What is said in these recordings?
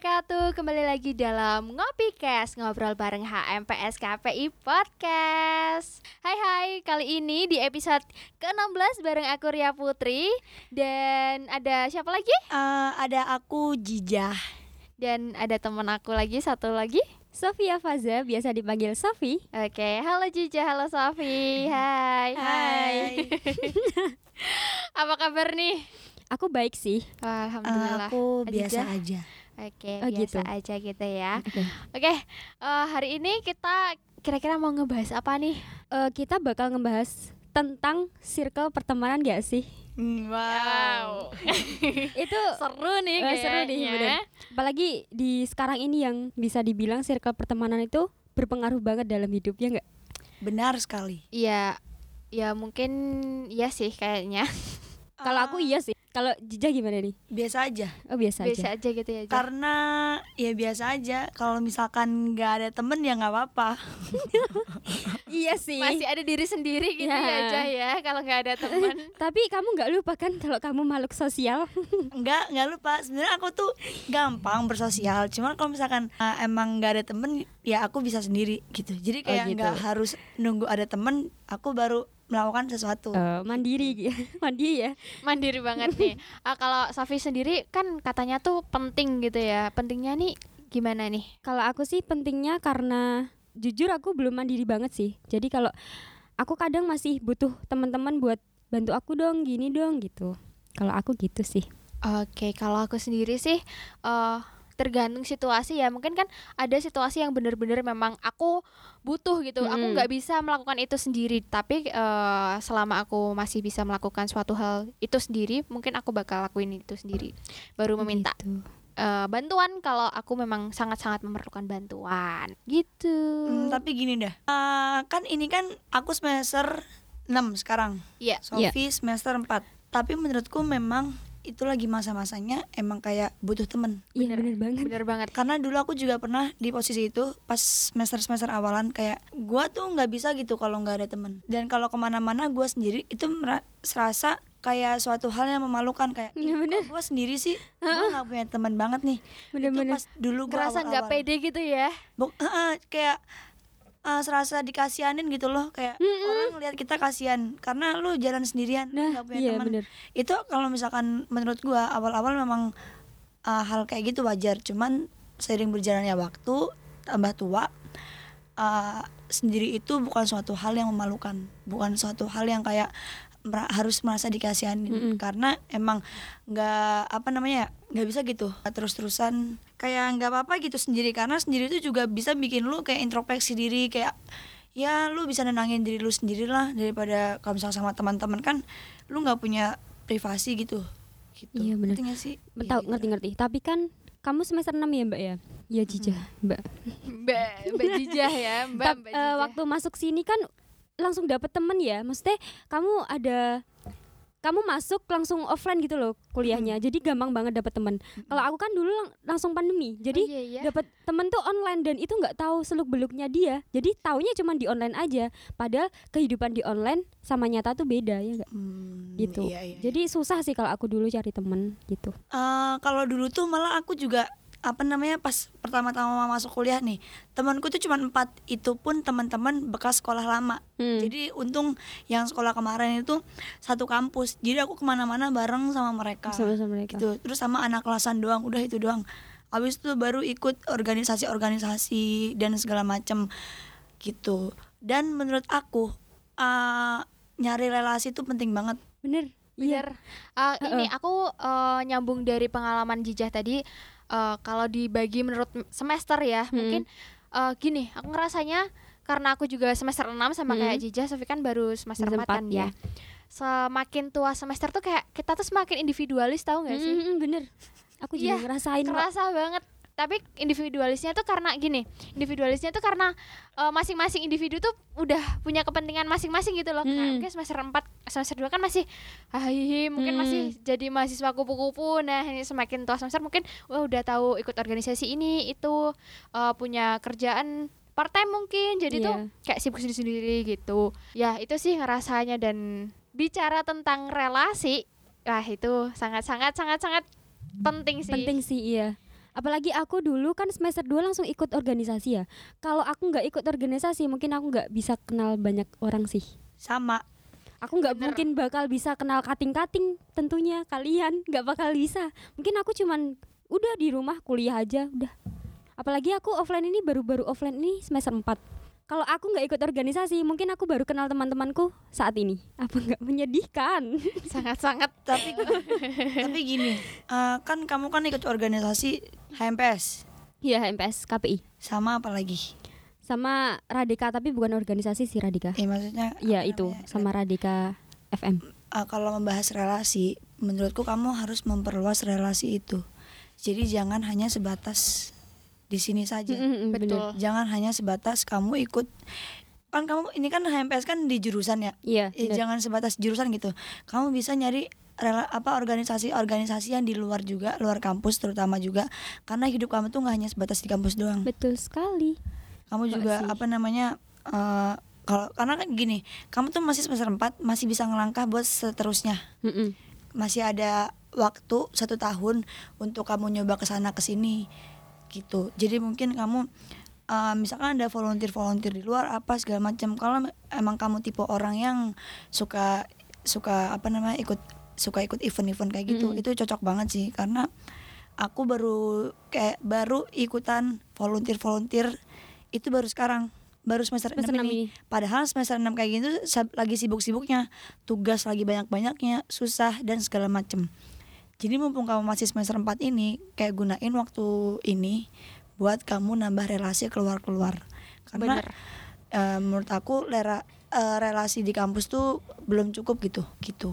wabarakatuh Kembali lagi dalam Ngopi Kes Ngobrol bareng HMPS KPI Podcast Hai hai, kali ini di episode ke-16 bareng aku Ria Putri Dan ada siapa lagi? Eh, ada aku Jijah. Dan ada teman aku lagi, satu lagi Sofia Faza, biasa dipanggil Sofi. Oke, halo Jija, halo Sofi Hai Hai. Apa kabar nih? Aku baik sih. Alhamdulillah aku Ajijah. biasa aja. Oke, Oh, biasa gitu. aja gitu ya Oke. Oke, eh, hari ini kita kira-kira mau ngebahas apa nih? Eh, kita bakal ngebahas tentang circle pertemanan gak sih? Hmm, wow. Itu seru nih eh, seru nih, kayaknya. bener. Apalagi di sekarang ini yang bisa dibilang circle pertemanan itu berpengaruh banget dalam hidupnya nggak? Benar sekali. Iya, ya mungkin iya sih kayaknya. Kalau aku iya sih. Kalau Jijah gimana nih? Biasa aja. Oh biasa, Biasa aja. aja gitu ya. Jja. Karena ya biasa aja. Kalau misalkan nggak ada temen ya nggak apa-apa. iya sih. Masih ada diri sendiri gitu Ya. ya aja ya kalau nggak ada teman. Tapi kamu nggak lupa kan kalau kamu makhluk sosial? Nggak nggak lupa. Sebenarnya aku tuh gampang bersosial. Cuman kalau misalkan uh, emang nggak ada temen ya aku bisa sendiri gitu. Jadi kayak gitu. nggak harus nunggu ada temen. Aku baru melakukan sesuatu. Eh, mandiri, mandiri ya. Mandiri banget nih. Ah, kalau Safi sendiri kan katanya tuh penting gitu ya. Pentingnya nih gimana nih? Kalau aku sih pentingnya karena jujur aku belum mandiri banget sih. Jadi kalau aku kadang masih butuh teman-teman buat bantu aku dong, gini dong gitu. Kalau aku gitu sih. Oke, kalau aku sendiri sih eh tergantung situasi ya. Mungkin kan ada situasi yang benar-benar memang aku butuh gitu. Aku Mm-mm. nggak bisa melakukan itu sendiri. Tapi eh, selama aku masih bisa melakukan suatu hal itu sendiri, mungkin aku bakal lakuin itu sendiri. Baru meminta Gitu. eh, bantuan kalau aku memang sangat-sangat memerlukan bantuan. Gitu. Hmm, tapi gini dah. Uh, kan ini kan aku semester 6 sekarang. Iya. Sofi semester 4. Tapi menurutku memang itu lagi masa-masanya emang kayak butuh temen Iya Bener. bener banget. Bener banget. karena dulu aku juga pernah di posisi itu pas semester semester awalan kayak gua tuh nggak bisa gitu kalau nggak ada temen dan kalau ke mana-mana gua sendiri itu mera- serasa kayak suatu hal yang memalukan kayak Iya, bener. gue sendiri sih gue nggak punya teman banget nih Bener-bener. itu pas dulu gua Ngerasa nggak pede gitu ya. Buk- Heeh, kayak eh, serasa dikasihanin gitu loh. Kayak orang lihat kita kasihan karena lu jalan sendirian Nah, nggak punya iya teman. itu kalau misalkan menurut gua awal-awal memang uh, hal kayak gitu wajar. Cuman seiring berjalannya waktu tambah tua uh, sendiri itu bukan suatu hal yang memalukan. Bukan suatu hal yang kayak mera- harus merasa dikasihanin Mm-mm. karena emang nggak apa namanya ya, nggak bisa gitu terus-terusan kayak nggak apa-apa gitu sendiri karena sendiri itu juga bisa bikin lu kayak introspeksi diri kayak ya lu bisa nenangin diri lu sendiri lah daripada kalau misalnya sama teman-teman kan lu nggak punya privasi gitu gitu Iya, bener. Ngerti nggak sih Tahu Iya, ngerti-ngerti. Tapi kan kamu semester 6 ya, Mbak ya? Iya, Jijah, Mbak. Mbak, Mbak Jijah ya, Mbak, Tap- Mbak eh, Jijah. waktu masuk sini kan langsung dapet temen ya maksudnya kamu ada kamu masuk langsung offline gitu loh kuliahnya. Jadi gampang banget dapet temen. Kalau aku kan dulu lang- langsung pandemi. Jadi Oh, iya, iya. dapet temen tuh online dan itu nggak tahu seluk beluknya dia. Jadi taunya cuma di online aja. Padahal kehidupan di online sama nyata tuh beda ya nggak? Hmm, gitu. iya, iya, iya. jadi susah sih kalau aku dulu cari temen gitu. Eh, kalau dulu tuh malah aku juga apa namanya pas pertama-tama masuk kuliah nih temanku tuh cuma empat. Itu pun teman-teman bekas sekolah lama. Hmm. jadi untung yang sekolah kemarin itu satu kampus. Jadi aku ke mana-mana bareng sama mereka. Sama-sama mereka. Gitu. Terus sama anak kelasan doang. Udah itu doang. Habis itu baru ikut organisasi-organisasi dan segala macam gitu. Dan menurut aku eh, nyari relasi itu penting banget. Bener. Iya. Bener. Ah, ini aku eh, nyambung dari pengalaman Jijah tadi. Eh, kalau dibagi menurut semester ya, Hmm. mungkin eh, gini, aku ngerasanya karena aku juga semester 6 sama Hmm. kayak Jijah, Sofi kan baru semester Semester 4 kan ya. ya. Semakin tua semester tuh kayak kita tuh semakin individualis tahu nggak sih? Mm, mm, bener aku juga Iya, ngerasain kok. Kerasa banget. Tapi individualisnya tuh karena gini, individualisnya tuh karena eh, masing-masing individu tuh udah punya kepentingan masing-masing gitu loh. Hmm. mungkin semester 4, semester 2 kan masih hahihi, mungkin Hmm. masih jadi mahasiswa kupu-kupu. Nah, ini semakin tua semester mungkin wah udah tahu ikut organisasi ini itu eh, punya kerjaan part time mungkin. Jadi tuh Iya. kayak sibuk sendiri-sendiri gitu. Ya, itu sih ngerasanya dan bicara tentang relasi, wah itu sangat-sangat sangat-sangat penting sih. penting sih iya apalagi aku dulu kan semester 2 langsung ikut organisasi ya. Kalau aku nggak ikut organisasi mungkin aku nggak bisa kenal banyak orang sih. Sama. Aku nggak mungkin bakal bisa kenal kating-kating tentunya kalian. Nggak bakal bisa. Mungkin aku cuman udah di rumah kuliah aja udah. Apalagi aku offline ini baru-baru offline ini semester 4 kalau aku nggak ikut organisasi mungkin aku baru kenal teman-temanku saat ini. Apa nggak menyedihkan? Sangat-sangat tapi tapi gini eh, kan kamu kan ikut organisasi HMPS Iya HMPS KPI sama apa lagi? Sama Radika tapi bukan organisasi sih Radika eh maksudnya Iya itu namanya? sama Radika FM Eh, kalau membahas relasi menurutku kamu harus memperluas relasi itu. Jadi jangan hanya sebatas di sini saja Mm-mm, bener. betul. jangan hanya sebatas kamu ikut kan kamu ini kan HMPS kan di jurusan ya Iya Eh, bener. jangan sebatas jurusan gitu kamu bisa nyari rela, apa organisasi-organisasi yang di luar juga luar kampus terutama juga karena hidup kamu tuh nggak hanya sebatas di kampus doang betul sekali kamu juga Makasih. apa namanya eh, kalau karena kan gini kamu tuh masih semester 4 masih bisa ngelangkah buat seterusnya Mm-mm. masih ada waktu satu tahun untuk kamu nyoba ke sana ke sini gitu jadi mungkin kamu eh, misalkan ada volunteer volunteer di luar apa segala macam kalau emang kamu tipe orang yang suka suka apa namanya ikut suka ikut event-event kayak gitu Mm. itu cocok banget sih karena aku baru kayak baru ikutan volunteer volunteer itu baru sekarang baru semester, Semester 6 enam ini. ini. Padahal semester 6 kayak gitu lagi sibuk-sibuknya, tugas lagi banyak-banyaknya, susah dan segala macem. Jadi mumpung kamu masih semester 4 ini, kayak gunain waktu ini buat kamu nambah relasi keluar-keluar. Karena Bener. eh, menurut aku lera, eh, relasi di kampus tuh belum cukup gitu, gitu.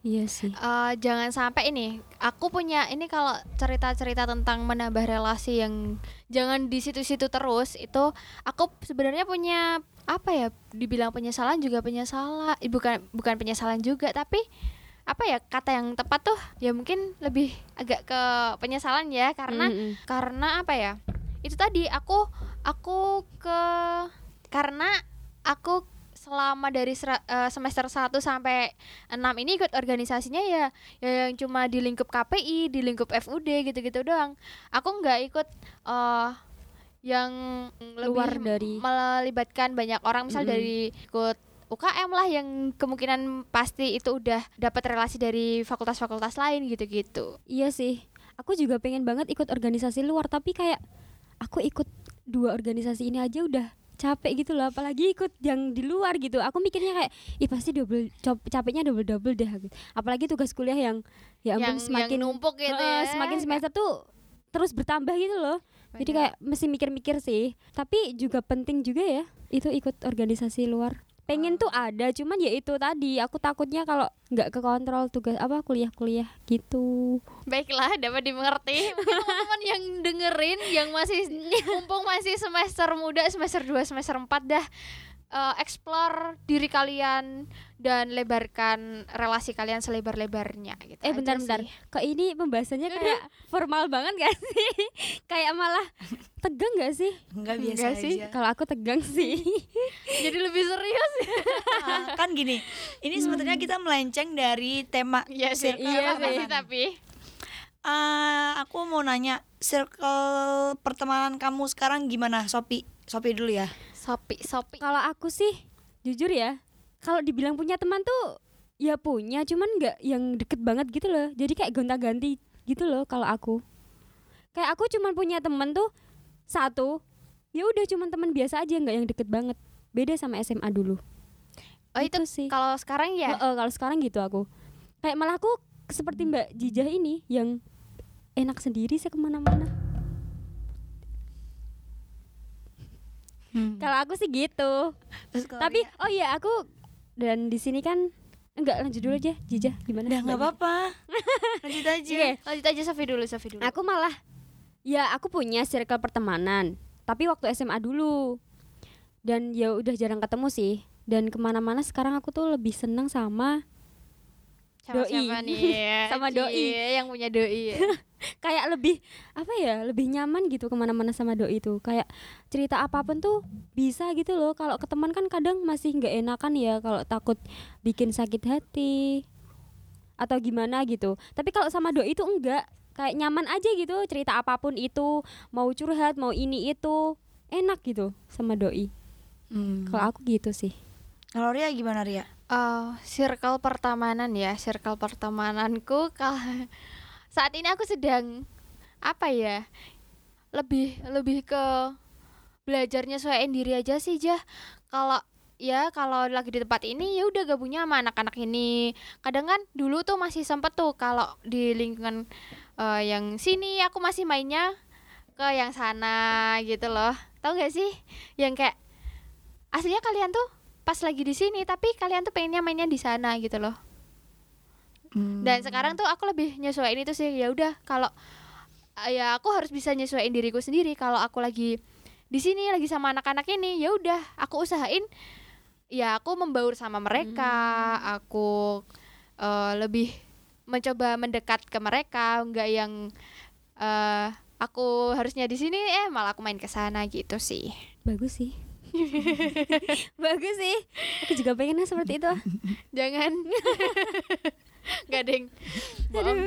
Iya sih Eh, jangan sampai ini aku punya ini kalau cerita-cerita tentang menambah relasi yang jangan di situ-situ terus itu aku sebenarnya punya apa ya dibilang penyesalan juga penyesalan bukan bukan penyesalan juga tapi apa ya kata yang tepat tuh ya mungkin lebih agak ke penyesalan ya karena Mm-mm. karena apa ya itu tadi aku aku ke karena aku selama dari sera- eh, semester 1 sampai 6 ini ikut organisasinya ya ya yang cuma di lingkup KPI, di lingkup FUD gitu-gitu doang. Aku nggak ikut eh yang Luar lebih dari- melibatkan banyak orang misal Mm-mm. dari ikut UKM lah yang kemungkinan pasti itu udah dapat relasi dari fakultas-fakultas lain gitu-gitu. Iya sih. Aku juga pengen banget ikut organisasi luar Tapi kayak Aku ikut dua organisasi ini aja udah capek gitu loh apalagi ikut yang di luar gitu. Aku mikirnya kayak ih pasti double capeknya double double deh. Gitu. apalagi tugas kuliah yang ya ampun yang, semakin yang numpuk gitu Heeh, ya. semakin semester tuh terus bertambah gitu loh. Jadi kayak mesti mikir-mikir sih. Tapi juga penting juga ya itu ikut organisasi luar pengen tuh ada cuman ya itu tadi aku takutnya kalau nggak kekontrol tugas apa kuliah-kuliah gitu Baiklah, dapat dimengerti. Teman-teman yang dengerin yang masih mumpung masih semester muda, semester 2, semester 4 dah eh, explore diri kalian dan lebarkan relasi kalian selebar-lebarnya gitu. eh bentar-bentar kok ini pembahasannya kayak formal banget gak sih kayak malah tegang gak sih Enggak biasa Enggak sih. aja. kalau aku tegang sih Jadi lebih serius. Ah, kan gini, ini sebenarnya kita melenceng dari tema. Iya sih, circle iya pertemanan. sih tapi Ah, aku mau nanya, circle pertemanan kamu sekarang gimana, Sopi? Sopi dulu ya. Sopi sopi. kalau aku sih jujur ya kalau dibilang punya teman tuh ya punya cuman nggak yang deket banget gitu loh. Jadi kayak gonta-ganti gitu loh kalau aku. Kayak aku cuman punya teman tuh satu ya udah cuman teman biasa aja nggak yang deket banget. Beda sama SMA dulu. Oh itu Gitu sih. kalau sekarang ya. Heeh, kalau sekarang gitu aku. Kayak malah aku seperti Mbak Jijah ini yang enak sendiri saya ke mana-mana kalau aku sih gitu Terus tapi Ria? oh iya aku dan di sini kan enggak lanjut dulu aja Jijah gimana udah nggak apa-apa. Lanjut aja. Oke. Lanjut aja Sofi dulu, Sofi dulu. Aku malah ya aku punya circle pertemanan, tapi waktu SMA dulu. Dan ya udah jarang ketemu sih. Dan ke mana-mana sekarang aku tuh lebih seneng sama Sama doi. siapa nih? Sama doi. Yang punya doi. ya. kayak lebih apa ya lebih nyaman gitu ke mana-mana sama doi itu. Kayak cerita apa pun tuh bisa gitu loh. Kalau ke teman kan kadang masih nggak enakan ya kalau takut bikin sakit hati atau gimana gitu. Tapi kalau sama doi itu enggak. Kayak nyaman aja gitu cerita apa pun itu. Mau curhat mau ini itu enak gitu sama doi. Hmm. kalau aku gitu sih. Kalau Ria gimana Ria? Oh, circle pertemanan ya, circle pertemananku. Kalau saat ini aku sedang apa ya? Lebih lebih ke belajar nyesuaiin diri aja sih, Jah. Kalau ya kalau lagi di tempat ini ya udah gabungnya sama anak-anak ini. Kadang kan dulu tuh masih sempet tuh kalau di lingkungan eh, yang sini aku masih mainnya ke yang sana gitu loh. Tahu gak sih? Yang kayak aslinya kalian tuh pas lagi di sini tapi kalian tuh pengennya mainnya di sana gitu loh Hmm. dan sekarang tuh aku lebih nyesuaiin itu sih ya udah kalau eh, ya aku harus bisa nyesuaiin diriku sendiri. Kalau aku lagi di sini lagi sama anak-anak ini ya udah aku usahain ya aku membaur sama mereka. Aku eh, lebih mencoba mendekat ke mereka nggak yang eh aku harusnya di sini eh malah aku main ke sana gitu sih. Bagus sih bagus sih aku juga pengennya seperti itu jangan ding bohong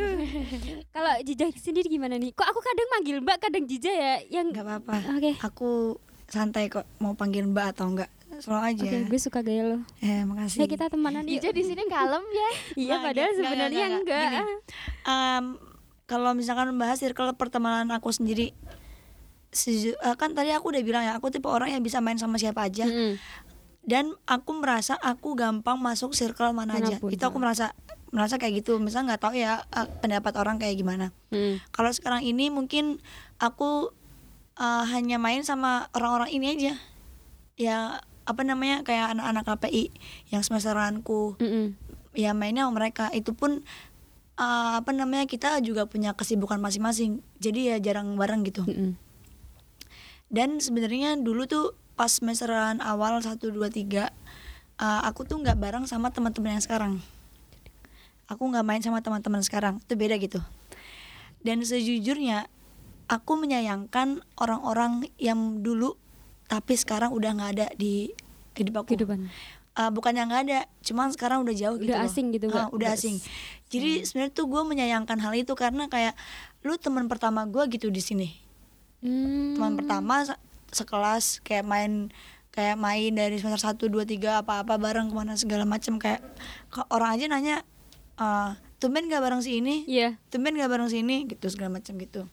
kalau Jija sendiri gimana nih kok aku kadang manggil mbak kadang Jija ya yang Gak apa-apa. oke Aku santai kok mau panggil Mbak atau enggak. Selalu aja. oke gue suka gaya lo Eh, makasih. ya kita temanan yuk Ija di sini kalem ya iya padahal sebenarnya nggak, nggak. enggak Gini. Em, kalau misalkan membahas circle pertemanan aku sendiri seju- eh, kan tadi aku udah bilang ya aku tipe orang yang bisa main sama siapa aja Mm-mm. dan aku merasa aku gampang masuk circle mana aja Mana pun. itu aku merasa merasa kayak gitu misalnya nggak tahu ya eh, pendapat orang kayak gimana Mm. kalau sekarang ini mungkin aku eh, hanya main sama orang-orang ini aja ya apa namanya kayak anak-anak KPI yang semesteranku Mm-mm. ya mainnya sama mereka itu pun eh, apa namanya kita juga punya kesibukan masing-masing jadi ya jarang bareng gitu Mm-mm. Dan sebenarnya dulu tuh pas semesteran awal 1 2 3 uh, aku tuh nggak bareng sama teman-teman yang sekarang. Aku nggak main sama teman-teman sekarang. Itu beda gitu. Dan sejujurnya aku menyayangkan orang-orang yang dulu tapi sekarang udah nggak ada di hidup aku. kehidupan Uh, bukan yang nggak ada, cuman sekarang udah jauh gitu. Udah loh. asing gitu, nggak- udah asing. Jadi sebenarnya tuh gue menyayangkan hal itu karena kayak lu teman pertama gue gitu di sini Hmm. teman pertama se- sekelas kayak main kayak main dari semester 1, 2, 3 apa-apa bareng ke mana segala macem. Kayak ke- orang aja nanya eh tumben gak bareng si ini iya. Tumben gak bareng si ini gitu segala macam gitu.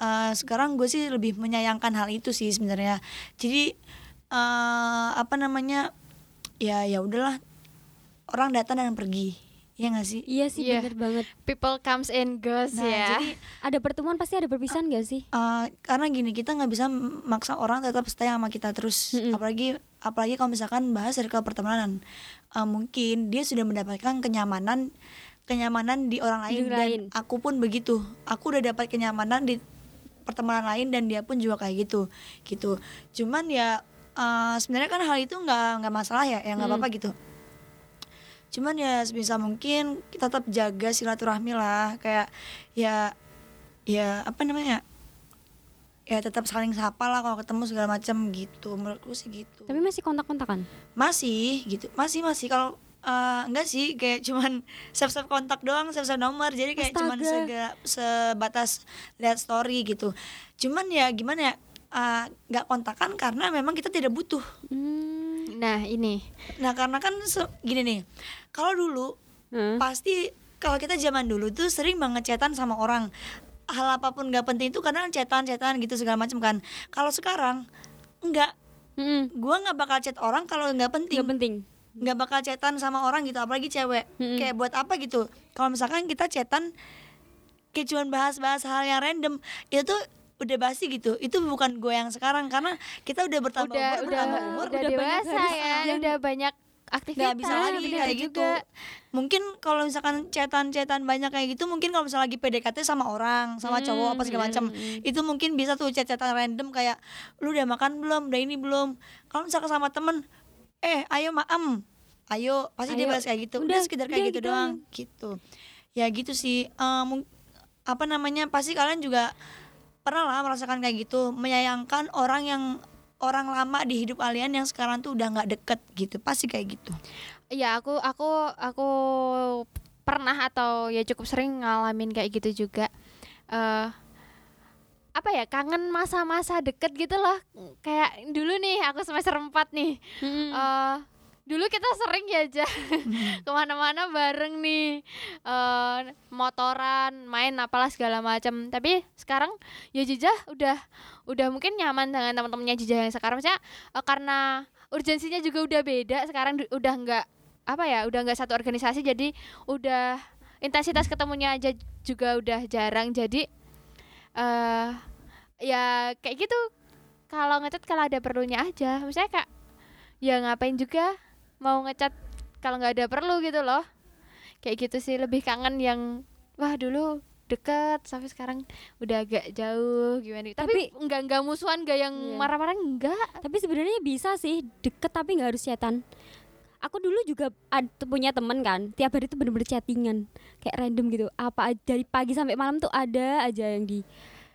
Eh sekarang gue sih lebih menyayangkan hal itu sih sebenarnya. Jadi eh apa namanya ya ya udahlah. Orang datang dan pergi ya gak sih? Iya sih Iya. bener banget. People comes and goes nah ya. jadi ada pertemuan pasti ada perpisahan gak sih? Uh, karena gini kita nggak bisa maksa orang tetap stay sama kita terus. Mm-mm. apalagi apalagi kalau misalkan bahas circle pertemanan Uh, mungkin dia sudah mendapatkan kenyamanan kenyamanan di orang lain Di dan lain. aku pun begitu. Aku udah dapat kenyamanan di pertemanan lain dan dia pun juga kayak gitu. Gitu. Cuman ya uh, sebenarnya kan hal itu nggak nggak masalah ya ya nggak Mm. apa-apa gitu cuman ya sebisa mungkin kita tetap jaga silaturahmi lah. Kayak ya ya apa namanya? Ya tetap saling sapa lah kalau ketemu segala macam gitu. Menurutku sih gitu. Tapi masih kontak-kontakan? Masih gitu. Masih masih. Kalau eh, enggak sih. Kayak cuman save save kontak doang save save nomor. Jadi kayak cuman Astaga. sega- sebatas lihat story gitu. Cuman ya gimana ya? Eh, nggak kontakan karena memang kita tidak butuh. Hmm. Nah ini. Nah karena kan gini nih. Kalau dulu Hah? pasti kalau kita zaman dulu tuh sering banget chatan sama orang. Hal apa pun nggak penting itu kadang chatan chatan gitu segala macam kan. Kalau sekarang enggak Mm-mm. gua nggak bakal chat orang kalau nggak penting. Nggak penting. Nggak bakal chatan sama orang gitu apalagi cewek. Mm-mm. kayak buat apa gitu. Kalau misalkan kita chatan kayak cuman bahas-bahas hal yang random itu tuh udah basi gitu. Itu bukan gue yang sekarang karena kita udah bertambah udah umur udah bertambah umur udah udah dewasa ya yang- udah banyak aktivitas nggak bisa lagi bener kayak gitu. Juga. mungkin kalau misalkan chatan-chatan banyak kayak gitu mungkin kalau misalnya lagi PDKT sama orang sama Hmm, cowok apa segala macam hmm, itu mungkin bisa tuh chat-chatan random kayak lu udah makan belum? Udah ini belum? Kalau misalkan sama temen eh ayo maem. Ayo pasti dia Ayo. balas kayak gitu. Udah, Udah, sekedar kayak udah gitu gitu doang gitu. Ya gitu sih. Mung- apa namanya pasti kalian juga pernah lah merasakan kayak gitu. Menyayangkan orang yang orang lama di hidup kalian yang sekarang tuh udah nggak deket gitu. Pasti kayak gitu. Iya aku aku aku pernah atau ya cukup sering ngalamin kayak gitu juga. Eh apa ya kangen masa-masa deket gitu loh. Kayak dulu nih aku semester 4 nih. Mm-mm. eh dulu kita sering ya aja ke mana-mana bareng nih. Eh motoran main apalah segala macam tapi sekarang ya Jijah udah udah mungkin nyaman dengan teman-temannya Jijah yang sekarang. Maksudnya eh, karena urgensinya juga udah beda sekarang udah nggak apa ya udah nggak satu organisasi. Jadi udah intensitas ketemunya aja juga udah jarang. Jadi eh ya kayak gitu kalau ngecat kalau ada perlunya aja. Misalnya kak ya ngapain juga mau ngecat kalau nggak ada perlu gitu loh kayak gitu sih lebih kangen yang wah dulu deket sampai sekarang udah agak jauh gimana gitu. tapi, nggak nggak musuhan nggak yang Iya. marah-marah enggak Tapi sebenarnya bisa sih deket tapi nggak harus chatan. Aku dulu juga ad, punya temen kan, tiap hari tuh bener-bener chattingan, kayak random gitu. Apa aja dari pagi sampai malam tuh ada aja yang di.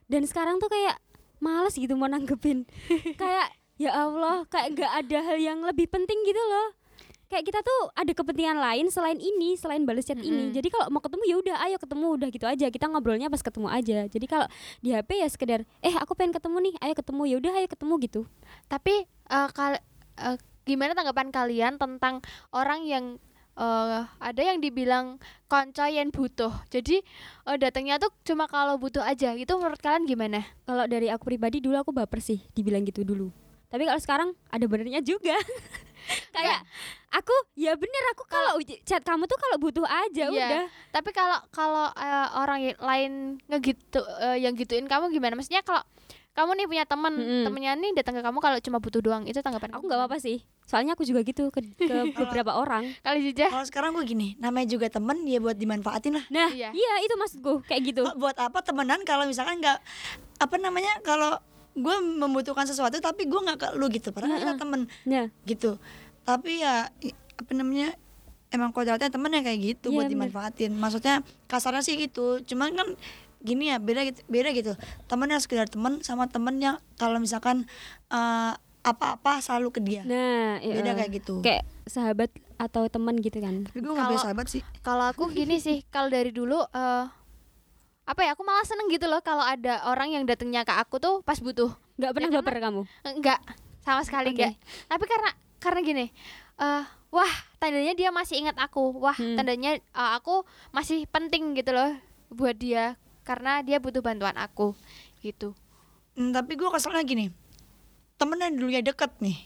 Dan sekarang tuh kayak males gitu mau nanggepin. kayak ya Allah, kayak nggak ada hal yang lebih penting gitu loh. Kayak kita tuh ada kepentingan lain selain ini, selain balas chat ini. Mm-mm. Jadi kalau mau ketemu ya udah, ayo ketemu udah gitu aja. Kita ngobrolnya pas ketemu aja. Jadi kalau di HP ya sekedar, eh aku pengen ketemu nih, ayo ketemu ya udah, ayo ketemu gitu. tapi eh, kal- eh, gimana tanggapan kalian tentang orang yang eh, ada yang dibilang konco yang butuh jadi eh, datangnya tuh cuma kalau butuh aja itu menurut kalian gimana Kalau dari aku pribadi dulu aku baper sih dibilang gitu dulu. Tapi kalau sekarang ada benernya juga. Kayak aku ya bener aku kalau chat kamu tuh kalau butuh aja Iya. udah. tapi kalau kalau eh, orang lain ngegitu eh, yang gituin kamu gimana maksudnya kalau kamu nih punya teman Mm-mm. temennya nih datang ke kamu kalau cuma butuh doang itu tanggapan Aku nggak apa-apa sih. Soalnya aku juga gitu ke, ke beberapa orang. kali jejak Kalau sekarang gue gini, namanya juga temen ya buat dimanfaatin lah. Nah, Iya. iya, itu maksudku kayak gitu. Buat apa temenan kalau misalkan nggak apa namanya kalau gue membutuhkan sesuatu tapi gue nggak ke lu gitu. Padahal kita temen Nah, gitu. Tapi ya apa namanya emang kodratnya temen yang kayak gitu Iya, buat bener. dimanfaatin. Maksudnya kasarnya sih gitu. Cuman kan gini ya beda gitu beda gitu. Temen yang sekedar temen sama temen yang kalau misalkan eh, apa-apa selalu ke dia. Nah, iya. beda kayak gitu. Kayak sahabat atau teman gitu kan. tapi gue nggak sahabat sih. kalau aku gini sih kalau dari dulu eh apa ya aku malah seneng gitu loh kalau ada orang yang datangnya ke aku tuh pas butuh nggak pernah Ya, baper kamu. enggak sama sekali Oke. enggak tapi karena karena gini eh wah tandanya dia masih ingat aku wah Hmm. tandanya eh, aku masih penting gitu loh buat dia karena dia butuh bantuan aku gitu Hmm, tapi gue keselnya gini temen yang dulunya deket nih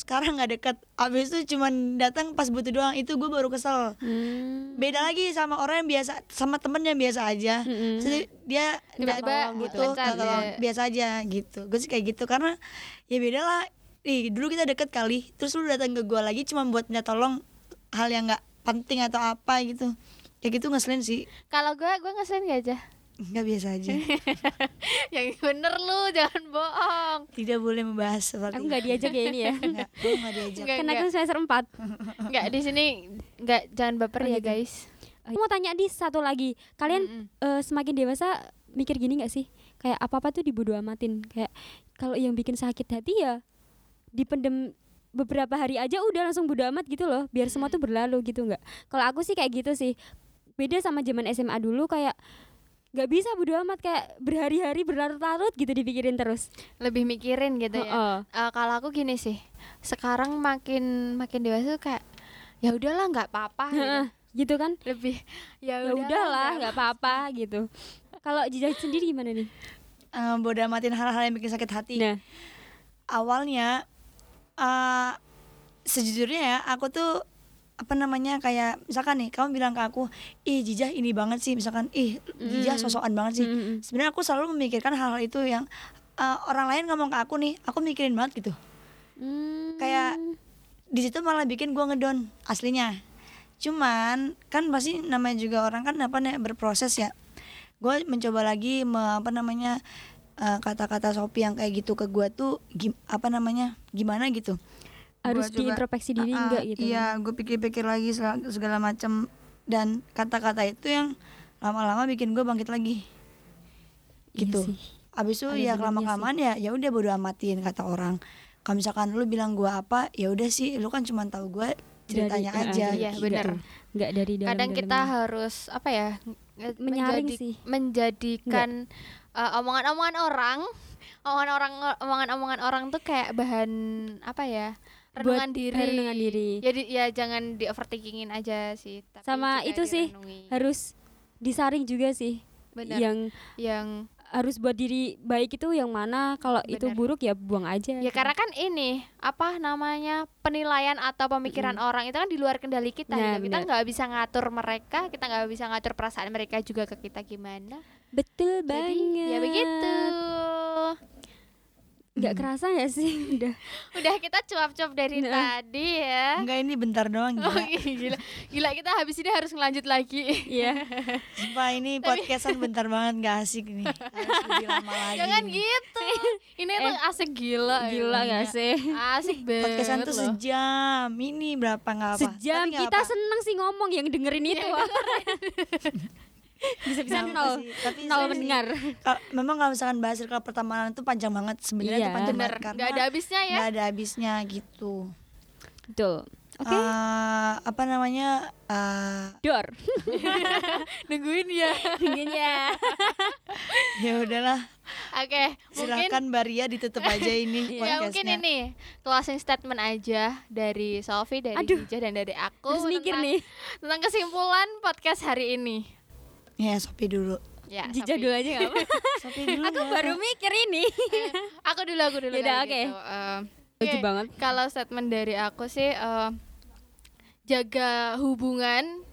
sekarang nggak deket. Abis itu cuman datang pas butuh doang. Itu gue baru kesel. Hmm. beda lagi sama orang yang biasa sama temen yang biasa aja. Mm-mm. Jadi dia nggak butuh gitu, nggak tolong, ya. biasa aja gitu. Gue sih kayak gitu. Karena ya beda lah. Ih, dulu kita deket kali. Terus lu datang ke gue lagi cuma buat minta tolong hal yang nggak penting atau apa gitu. Ya gitu ngeselin sih. Kalau gue gue ngeselin gak aja nggak biasa aja yang bener lu jangan bohong tidak boleh membahas seperti Aku nggak diajak ya ini ya. nggak gue nggak diajak Nggak, Kan nggak. aku semester 4 nggak di sini nggak jangan baper Oh, ya gitu. guys Aku mau tanya di satu lagi. Kalian eh, semakin dewasa mikir gini nggak sih? Kayak apa-apa tuh dibodo amatin. Kayak kalau yang bikin sakit hati ya dipendem beberapa hari aja udah langsung bodo amat gitu loh. Biar semua tuh berlalu gitu nggak? Kalau aku sih kayak gitu sih. Beda sama zaman SMA dulu kayak nggak bisa bodo amat kayak berhari-hari berlarut-larut gitu dipikirin terus. lebih mikirin gitu ya Heeh. Eh, kalau aku gini sih sekarang makin makin dewasa tuh kayak ya udahlah nggak apa-apa gitu. Gitu kan? lebih ya Ya udahlah, nggak apa-apa gitu. Kalau Jijah sendiri gimana nih? Eh, bodo amatin hal-hal yang bikin sakit hati Nah, awalnya eh sejujurnya ya aku tuh apa namanya kayak misalkan nih kamu bilang ke aku ih jijah ini banget sih misalkan ih jijah Mm. sosokan banget sih Mm-mm. sebenarnya aku selalu memikirkan hal-hal itu yang eh, orang lain ngomong ke aku nih aku mikirin banget gitu Hmm. kayak di situ malah bikin gua ngedon aslinya cuman kan pasti namanya juga orang kan apa nih berproses ya gue mencoba lagi me- apa namanya eh, kata-kata Sophie yang kayak gitu ke gua tuh gim- apa namanya gimana gitu harus coba- diintrospeksi diri ah, enggak gitu iya gue pikir-pikir lagi segala, segala macam dan kata-kata itu yang lama-lama bikin gue bangkit lagi Iya gitu sih. abis itu Ada ya benernya lama kelamaan ya ya udah bodo amatin kata orang kalau misalkan lu bilang gua apa ya udah sih lu kan cuma tahu gue ceritanya Dari- aja ah, Iya, gitu. bener. nggak dari dalam kadang kita dalamnya. harus apa ya Menyaring menjadi- sih. menjadikan eh, omongan-omongan orang omongan orang omongan-omongan orang tuh kayak bahan apa ya Buat renungan diri renungan diri. ya di- ya jangan di overthinkingin aja sih tapi Sama itu sih. Harus disaring juga sih. Benar. Yang yang harus buat diri baik itu yang mana, kalau itu buruk ya buang aja. ya karena kan ini apa namanya penilaian atau pemikiran orang itu kan di luar kendali kita Nah, gitu. kita nggak bisa ngatur mereka kita nggak bisa ngatur perasaan mereka juga ke kita gimana Betul jadi banget. ya begitu Nggak kerasa ya sih udah. udah kita cuap-cuap dari Nah. tadi ya Enggak ini bentar doang Oh, gila. gila, gila kita habis ini harus ngelanjut lagi. Iya. Sumpah ini podcastan bentar banget gak asik nih. Harus lebih lama lagi. Jangan nih. gitu. Ini tuh asik gila. Gila emang. gak sih? Asik banget. Podcastan tuh loh. sejam. Ini berapa nggak apa. Sejam Tapi nggak kita apa. seneng sih ngomong yang dengerin itu. Bisa-bisa nol. Tapi Nol mendengar. Memang kalau misalkan bahas circle pertemanan itu panjang banget sebenarnya Iya. itu panjang Bener, banget karena nggak ada habisnya ya. nggak ada habisnya gitu. Betul. Oke. Eh, apa namanya? eh, Dor. Nungguin ya. Dingin ya. ya udahlah. Oke, mungkin Silakan Baria ditutup aja ini ya mungkin ini closing statement aja dari Sofi, dari Aduh. Hija dan dari aku Terus tentang, nih. tentang kesimpulan podcast hari ini. Ya Sopi dulu. Ya, Jija Sofi. dulu aja gak apa dulu. Aku nggak baru mikir ini. Eh, aku dulu, aku dulu. Yaudah, oke. gitu. Eh, Lucu Oke, banget. Kalau statement dari aku sih eh, jaga hubungan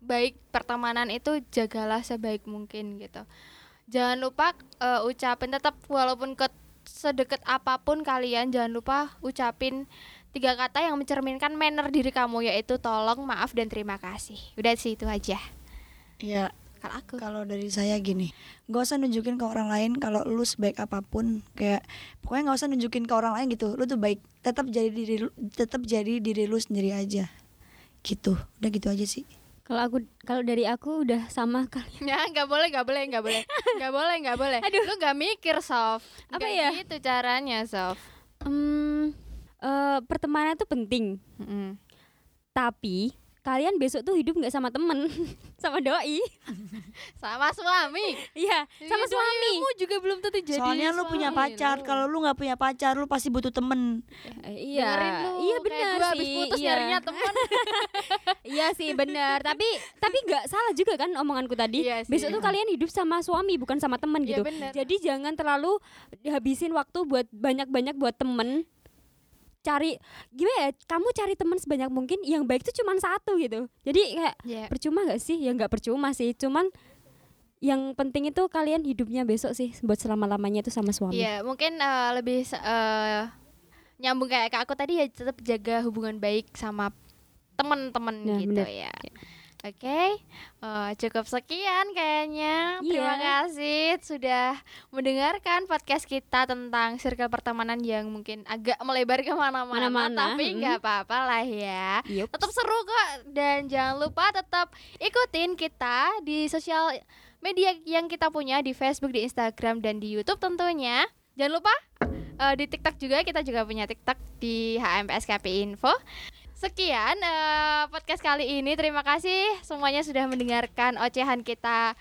baik pertemanan itu jagalah sebaik mungkin gitu. Jangan lupa eh, ucapin tetap walaupun ke sedekat apa pun kalian jangan lupa ucapin tiga kata yang mencerminkan manner diri kamu yaitu tolong, maaf dan terima kasih. Udah sih itu aja. Ya Kalau aku. kalau dari saya gini gak usah nunjukin ke orang lain kalau lu sebaik apa pun kayak pokoknya gak usah nunjukin ke orang lain gitu lu tuh baik tetap jadi diri lu tetap jadi diri lu sendiri aja gitu udah gitu aja sih Kalau aku kalau dari aku udah sama kali. Ya nggak boleh nggak boleh nggak boleh nggak boleh nggak boleh. Aduh. Lu nggak mikir Sof. Apa Nggak ya? Gitu caranya Sof. Hmm, eh, pertemanan itu penting. Mm-mm. Tapi kalian besok tuh hidup nggak sama temen, sama doi. Sama suami. Iya, sama Iya, suami. dirimu juga belum tentu jadi. soalnya lu punya pacar kalau lu nggak punya pacar lu pasti butuh temen Eh, iya, Dengerin lu, iya benar sih. Habis putus iya. nyarinya teman. iya sih benar. tapi tapi nggak salah juga kan omonganku tadi. Iya sih. Besok tuh kalian hidup sama suami bukan sama temen Iya, gitu. benar. Jadi jangan terlalu habisin waktu buat banyak-banyak buat temen. Cari gimana ya? Kamu cari teman sebanyak mungkin yang baik tuh cuma satu gitu. Jadi kayak Iya. percuma gak sih? Ya nggak percuma sih. Cuman yang penting itu kalian hidupnya besok sih buat selama lamanya itu sama suami. Iya, mungkin eh, lebih eh, nyambung kayak ke aku tadi ya tetap jaga hubungan baik sama teman-teman Nah, gitu bener. ya. Oke, eh, cukup sekian kayaknya. Terima Iya. kasih sudah mendengarkan podcast kita tentang circle pertemanan yang mungkin agak melebar ke mana-mana, Mana-mana, tapi nggak apa-apa lah ya. Yup. Tetap seru kok dan jangan lupa tetap ikutin kita di sosial media yang kita punya di Facebook, di Instagram dan di YouTube tentunya. Jangan lupa eh, di TikTok juga kita juga punya TikTok di HMPSKP Info sekian uh, podcast kali ini. Terima kasih semuanya sudah mendengarkan ocehan kita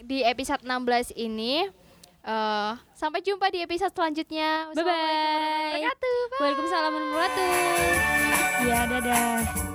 di episode 16 ini. Uh, sampai jumpa di episode selanjutnya. Bye bye. Assalamualaikum warahmatullahi wabarakatuh. Ya, dadah.